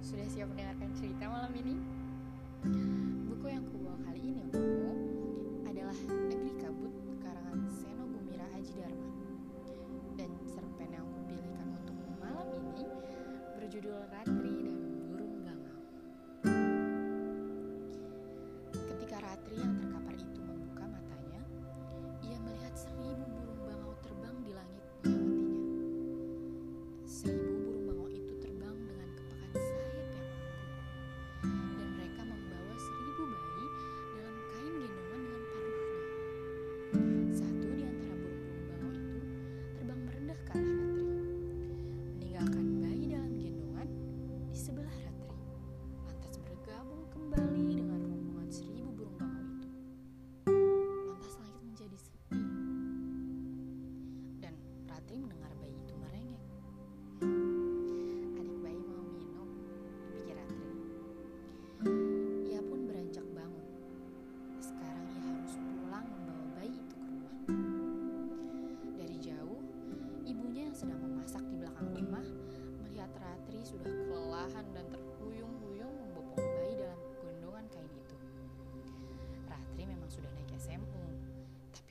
Sudah siap mendengarkan cerita malam ini? Buku yang kubawa kali ini untukmu adalah Negeri Kabut karangan Seno Gumira Haji Dharma. Dan cerpen yang kupilihkan untukmu malam ini berjudul Rati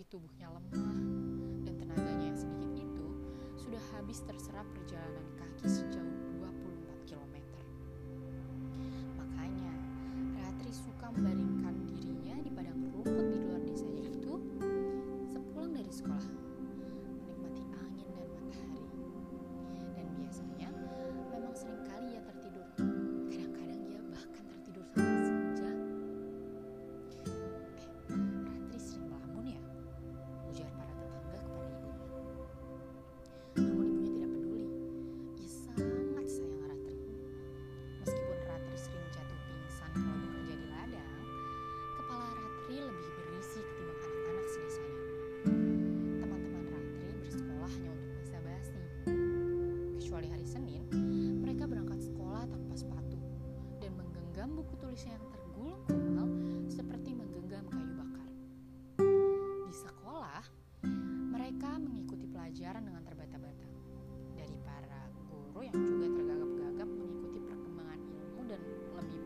tubuhnya lemah dan tenaganya yang sedikit itu sudah habis terserap perjalanan kaki sejauh kalau bekerja di ladang, kepala Ratri lebih berisi ketimbang anak-anak sedesanya. Teman-teman Ratri bersekolah hanya untuk basa-basi. Kecuali hari Senin, mereka berangkat sekolah tanpa sepatu dan menggenggam buku tulisnya yang tergulung kumal seperti menggenggam kayu bakar. Di sekolah, mereka mengikuti pelajaran dengan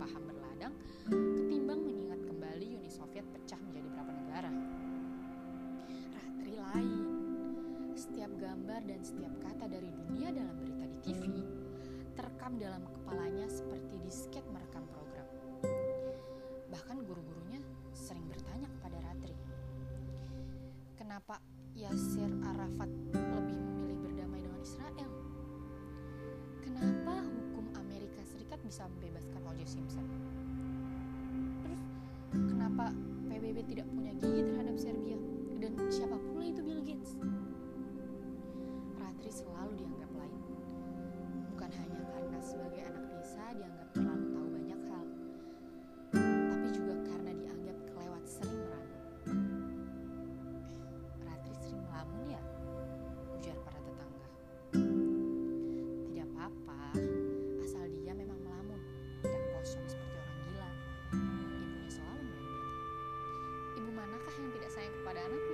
paham berladang ketimbang mengingat kembali Uni Soviet pecah menjadi berapa negara. Ratri lain. Setiap gambar dan setiap kata dari dunia dalam berita di TV terekam dalam kepalanya seperti disket merekam program. Bahkan guru-gurunya sering bertanya kepada Ratri, kenapa Yasser Arafat lebih memilih berdamai dengan Israel? Kenapa hukum Amerika Serikat bisa membebaskan O.J. Simpson? Terus kenapa PBB tidak punya gigi sayang kepada anaknya